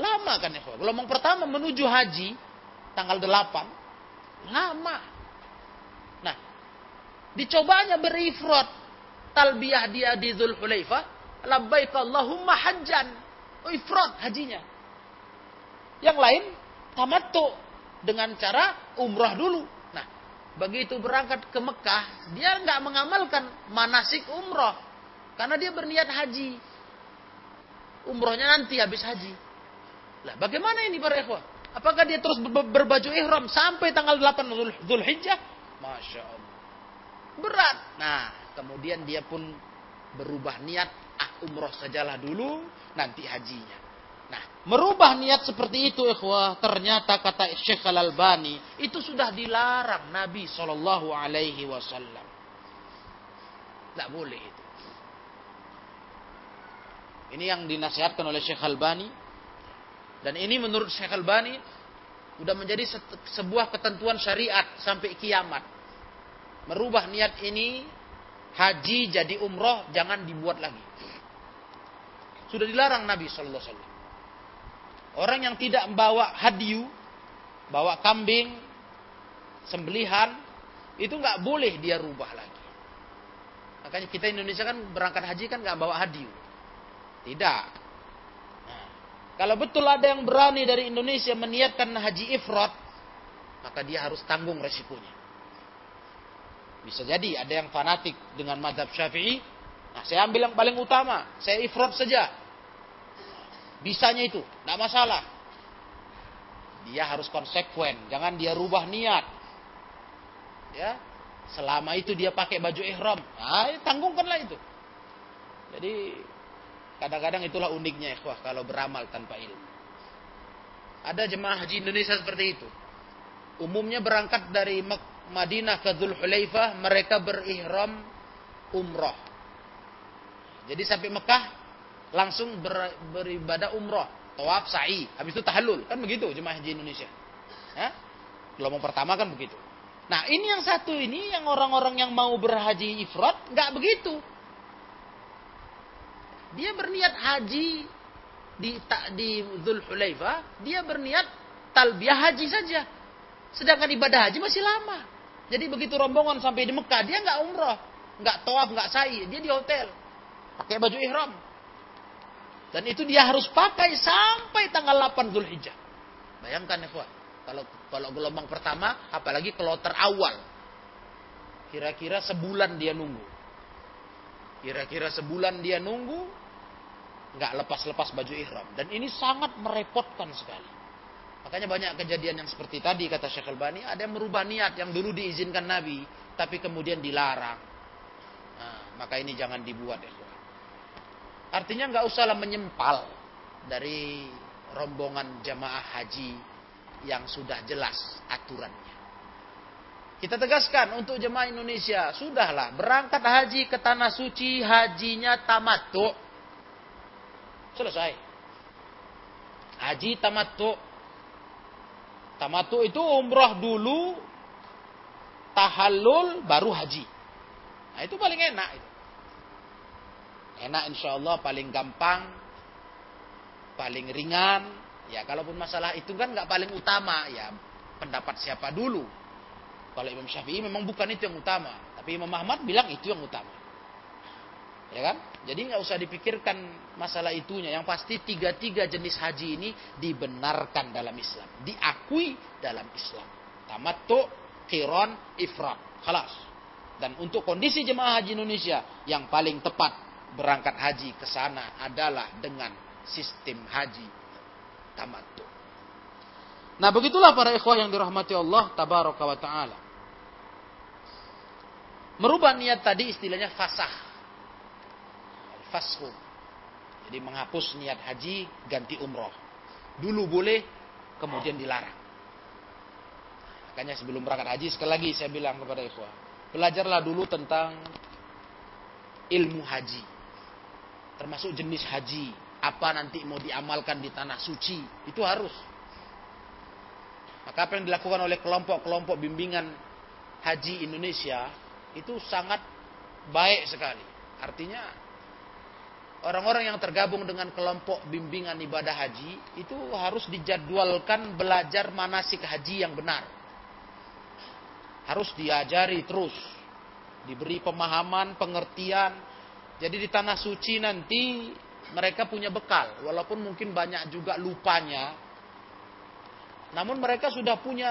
Lama kan ikhwa. Gelombang pertama menuju haji, tanggal 8, lama. Nah, dicobanya berifrat, talbiyah dia di Zulhulaifah, labbaik Allahumma hajjan. Ifrat hajinya. Yang lain tamattu dengan cara umrah dulu. Begitu berangkat ke Mekah, dia nggak mengamalkan manasik umroh. Karena dia berniat haji. Umrohnya nanti habis haji. Lah bagaimana ini para ikhwah? Apakah dia terus berbaju ihram sampai tanggal 8 Zulhijjah? Masya Allah. Berat. Nah, kemudian dia pun berubah niat, ah umroh sajalah dulu, nanti hajinya. Merubah niat seperti itu ikhwah, ternyata kata Syekh Al-Albani, itu sudah dilarang Nabi Shallallahu alaihi wasallam. Tidak boleh itu. Ini yang dinasihatkan oleh Syekh Al-Albani. Dan ini menurut Syekh Al-Albani sudah menjadi sebuah ketentuan syariat sampai kiamat. Merubah niat ini haji jadi umroh jangan dibuat lagi. Sudah dilarang Nabi Shallallahu alaihi. Orang yang tidak membawa hadiu, bawa kambing, sembelihan, itu nggak boleh dia rubah lagi. Makanya kita Indonesia kan berangkat haji kan nggak bawa hadiu. Tidak. Nah, kalau betul ada yang berani dari Indonesia meniatkan haji ifrat, maka dia harus tanggung resikonya. Bisa jadi ada yang fanatik dengan madhab syafi'i. Nah, saya ambil yang paling utama. Saya ifrat saja. Bisanya itu. Tidak masalah. Dia harus konsekuen. Jangan dia rubah niat. Ya. Selama itu dia pakai baju ihram. Nah, ya tanggungkanlah itu. Jadi kadang-kadang itulah uniknya ikhwah kalau beramal tanpa ilmu. Ada jemaah haji Indonesia seperti itu. Umumnya berangkat dari Madinah ke Dhul Hulaifah, mereka berihram umroh. Jadi sampai Mekah langsung ber, beribadah umroh, tawaf, sa'i, habis itu tahallul, kan begitu jemaah haji Indonesia. Ya? Gelombang pertama kan begitu. Nah ini yang satu ini yang orang-orang yang mau berhaji ifrat nggak begitu. Dia berniat haji di di Dhul Hulaifah, dia berniat talbiyah haji saja. Sedangkan ibadah haji masih lama. Jadi begitu rombongan sampai di Mekah, dia nggak umroh, nggak tawaf, nggak sa'i, dia di hotel, pakai baju ihram. Dan itu dia harus pakai sampai tanggal 8 Zulhijjah. Bayangkan ya, kalau kalau gelombang pertama, apalagi kloter awal, kira-kira sebulan dia nunggu. Kira-kira sebulan dia nunggu, nggak lepas-lepas baju ihram. Dan ini sangat merepotkan sekali. Makanya banyak kejadian yang seperti tadi kata Syekh Al-Bani, ada yang merubah niat yang dulu diizinkan Nabi, tapi kemudian dilarang. Nah, maka ini jangan dibuat ya. Artinya nggak usahlah menyempal dari rombongan jamaah haji yang sudah jelas aturannya. Kita tegaskan untuk jemaah Indonesia, sudahlah berangkat haji ke tanah suci, hajinya tamattu. Selesai. Haji tamattu Tamatu itu umrah dulu, tahallul, baru haji. Nah itu paling enak. Itu. Enak insya Allah paling gampang, paling ringan. Ya kalaupun masalah itu kan nggak paling utama ya pendapat siapa dulu. Kalau Imam Syafi'i memang bukan itu yang utama, tapi Imam Ahmad bilang itu yang utama. Ya kan? Jadi nggak usah dipikirkan masalah itunya. Yang pasti tiga-tiga jenis haji ini dibenarkan dalam Islam, diakui dalam Islam. Tamattu, qiran, ifrat. Khalas. Dan untuk kondisi jemaah haji Indonesia yang paling tepat berangkat haji ke sana adalah dengan sistem haji tamattu. Nah, begitulah para ikhwah yang dirahmati Allah tabaraka wa taala. Merubah niat tadi istilahnya fasah fashu. Jadi menghapus niat haji ganti umroh. Dulu boleh, kemudian dilarang. Makanya sebelum berangkat haji sekali lagi saya bilang kepada ikhwah, belajarlah dulu tentang ilmu haji. Termasuk jenis haji, apa nanti mau diamalkan di tanah suci, itu harus. Maka apa yang dilakukan oleh kelompok-kelompok bimbingan haji Indonesia itu sangat baik sekali. Artinya orang-orang yang tergabung dengan kelompok bimbingan ibadah haji itu harus dijadwalkan belajar manasik haji yang benar. Harus diajari terus, diberi pemahaman, pengertian. Jadi di tanah suci nanti mereka punya bekal, walaupun mungkin banyak juga lupanya. Namun mereka sudah punya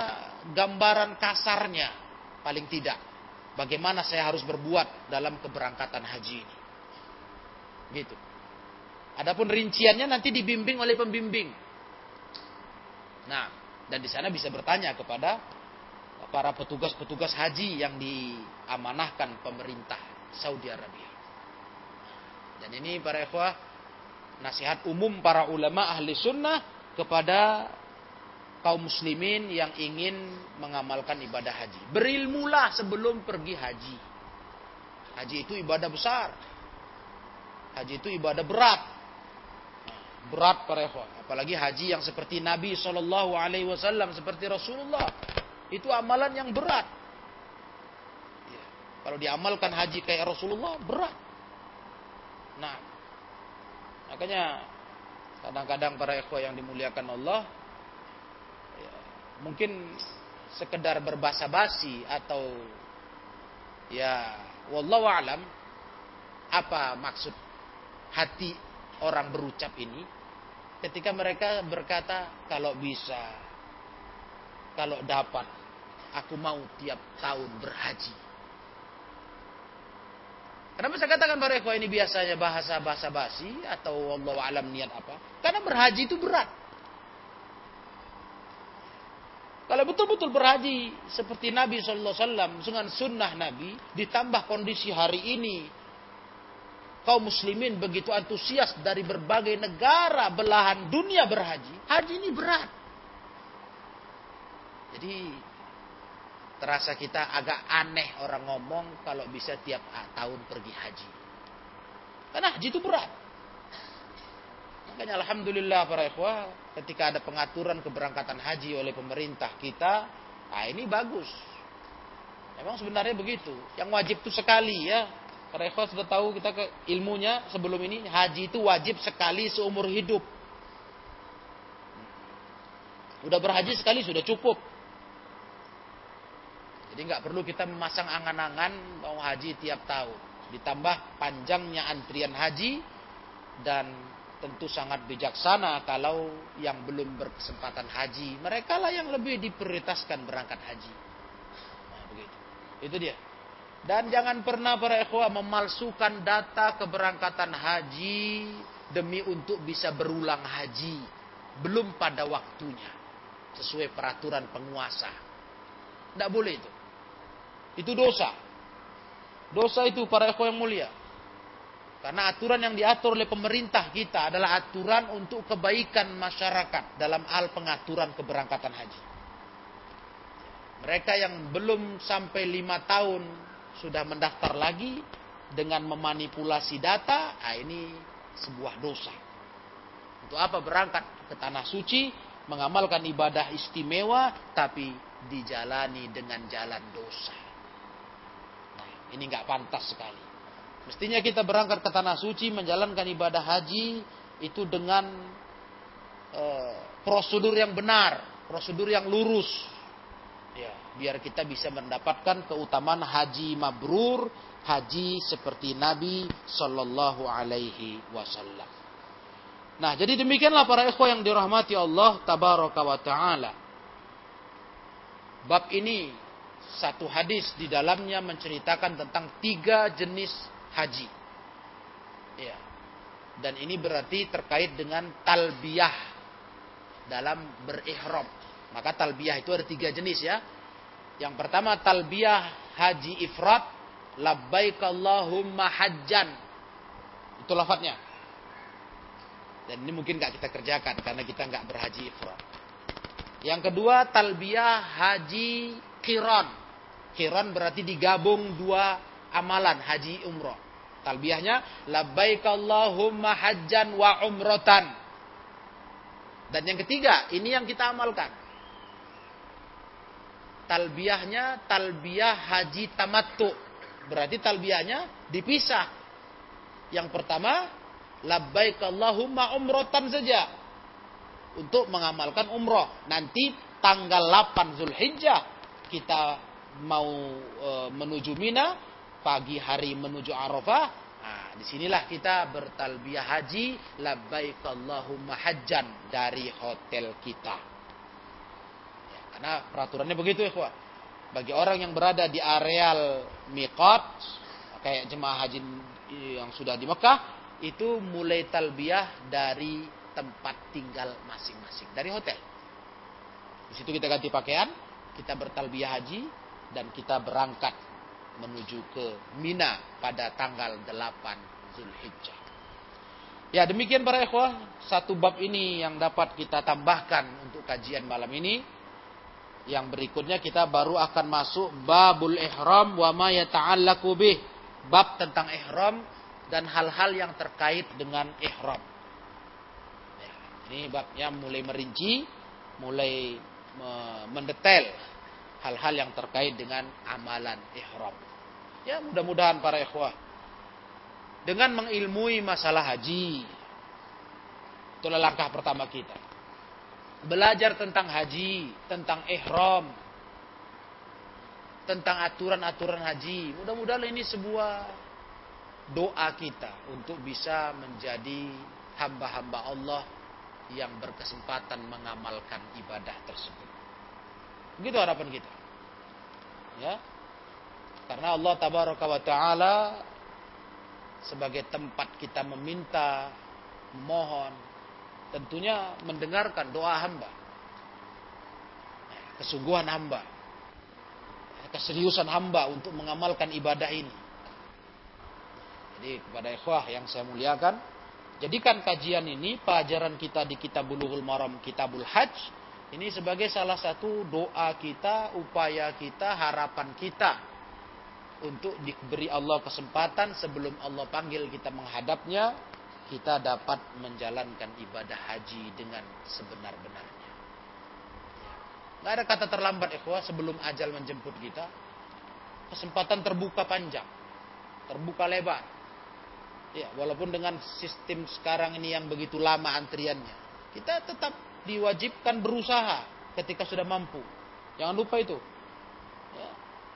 gambaran kasarnya, paling tidak. Bagaimana saya harus berbuat dalam keberangkatan haji ini. Gitu. Adapun rinciannya nanti dibimbing oleh pembimbing. Nah, dan di sana bisa bertanya kepada para petugas-petugas haji yang diamanahkan pemerintah Saudi Arabia. Dan ini para ikhwah nasihat umum para ulama ahli sunnah kepada kaum muslimin yang ingin mengamalkan ibadah haji. Berilmulah sebelum pergi haji. Haji itu ibadah besar. Haji itu ibadah berat. Berat para ikhwan. Apalagi haji yang seperti Nabi Shallallahu Alaihi Wasallam seperti Rasulullah. Itu amalan yang berat. Ya. Kalau diamalkan haji kayak Rasulullah berat. Nah, makanya kadang-kadang para ikhwan yang dimuliakan Allah ya, mungkin sekedar berbasa basi atau Ya, wallahu alam apa maksud hati orang berucap ini ketika mereka berkata kalau bisa kalau dapat aku mau tiap tahun berhaji. Kenapa saya katakan para ini biasanya bahasa-bahasa basi atau Allah alam niat apa? Karena berhaji itu berat. Kalau betul-betul berhaji seperti Nabi Sallallahu Alaihi Wasallam dengan sunnah Nabi ditambah kondisi hari ini kaum muslimin begitu antusias dari berbagai negara belahan dunia berhaji, haji ini berat. Jadi terasa kita agak aneh orang ngomong kalau bisa tiap tahun pergi haji. Karena haji itu berat. Makanya alhamdulillah para ikhwah ketika ada pengaturan keberangkatan haji oleh pemerintah kita, nah ini bagus. Memang sebenarnya begitu. Yang wajib itu sekali ya. Para ikhwah sudah tahu kita ke ilmunya sebelum ini haji itu wajib sekali seumur hidup. Udah berhaji sekali sudah cukup. Jadi nggak perlu kita memasang angan-angan mau haji tiap tahun. Ditambah panjangnya antrian haji dan tentu sangat bijaksana kalau yang belum berkesempatan haji. Mereka lah yang lebih diprioritaskan berangkat haji. Nah, begitu. Itu dia. Dan jangan pernah para ikhwah memalsukan data keberangkatan haji demi untuk bisa berulang haji. Belum pada waktunya. Sesuai peraturan penguasa. Tidak boleh itu. Itu dosa. Dosa itu para ikhwah yang mulia. Karena aturan yang diatur oleh pemerintah kita adalah aturan untuk kebaikan masyarakat dalam hal pengaturan keberangkatan haji. Mereka yang belum sampai lima tahun sudah mendaftar lagi dengan memanipulasi data, nah ini sebuah dosa. Untuk apa berangkat ke tanah suci, mengamalkan ibadah istimewa, tapi dijalani dengan jalan dosa. Ini nggak pantas sekali. Mestinya kita berangkat ke tanah suci menjalankan ibadah haji itu dengan e, prosedur yang benar, prosedur yang lurus. Ya, biar kita bisa mendapatkan keutamaan haji mabrur, haji seperti Nabi Shallallahu Alaihi Wasallam. Nah, jadi demikianlah para ikhwah yang dirahmati Allah tabaraka wa taala. Bab ini satu hadis di dalamnya menceritakan tentang tiga jenis haji. Ya. Dan ini berarti terkait dengan talbiyah dalam berihram. Maka talbiyah itu ada tiga jenis ya. Yang pertama talbiyah haji ifrat, labbaik Allahumma hajjan. Itu lafadznya. Dan ini mungkin nggak kita kerjakan karena kita nggak berhaji ifrat. Yang kedua talbiyah haji kiron. Kiron berarti digabung dua amalan haji umroh. Talbiyahnya labbaik Allahumma hajjan wa umrotan. Dan yang ketiga, ini yang kita amalkan. Talbiyahnya talbiyah haji tamattu. Berarti talbiyahnya dipisah. Yang pertama, labbaik Allahumma umrotan saja. Untuk mengamalkan umroh. Nanti tanggal 8 Zulhijjah kita mau e, menuju Mina pagi hari menuju Arafah, nah, di sinilah kita bertalbiyah haji labbaik Allahumma hajjan dari hotel kita. Ya, karena peraturannya begitu ya, Bagi orang yang berada di areal miqat, kayak jemaah haji yang sudah di Mekah, itu mulai talbiyah dari tempat tinggal masing-masing, dari hotel. Di situ kita ganti pakaian, kita bertalbiyah haji, dan kita berangkat menuju ke Mina pada tanggal 8 Zulhijjah. Ya demikian para ikhwah, satu bab ini yang dapat kita tambahkan untuk kajian malam ini. Yang berikutnya kita baru akan masuk babul ihram wa ma yata'allaqu bih. Bab tentang ihram dan hal-hal yang terkait dengan ihram. Ya, ini babnya mulai merinci, mulai mendetail hal-hal yang terkait dengan amalan ihram. Ya mudah-mudahan para ikhwah. Dengan mengilmui masalah haji. Itulah langkah pertama kita. Belajar tentang haji, tentang ihram. tentang aturan-aturan haji. Mudah-mudahan ini sebuah doa kita untuk bisa menjadi hamba-hamba Allah yang berkesempatan mengamalkan ibadah tersebut. Begitu harapan kita. Ya. Karena Allah tabaraka wa taala sebagai tempat kita meminta, mohon, tentunya mendengarkan doa hamba. Kesungguhan hamba. Keseriusan hamba untuk mengamalkan ibadah ini. Jadi kepada ikhwah yang saya muliakan, jadikan kajian ini pelajaran kita di Kitabul Maram, Kitabul Hajj ini sebagai salah satu doa kita, upaya kita, harapan kita untuk diberi Allah kesempatan sebelum Allah panggil kita menghadapnya, kita dapat menjalankan ibadah haji dengan sebenar-benarnya. Gak ada kata terlambat ikhwah sebelum ajal menjemput kita. Kesempatan terbuka panjang. Terbuka lebar. Ya, walaupun dengan sistem sekarang ini yang begitu lama antriannya, kita tetap diwajibkan berusaha ketika sudah mampu. Jangan lupa itu. Ya,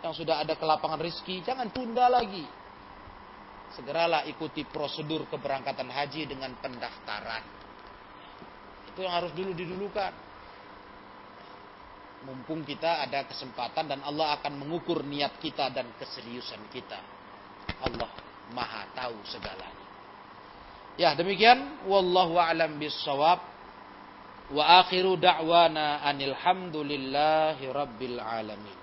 yang sudah ada kelapangan rizki, jangan tunda lagi. Segeralah ikuti prosedur keberangkatan haji dengan pendaftaran. Itu yang harus dulu didulukan. Mumpung kita ada kesempatan dan Allah akan mengukur niat kita dan keseriusan kita. Allah maha tahu segalanya. Ya demikian. Wallahu a'lam bissawab. Wa akhiru da'wana anil hamdulillahi rabbil alamin.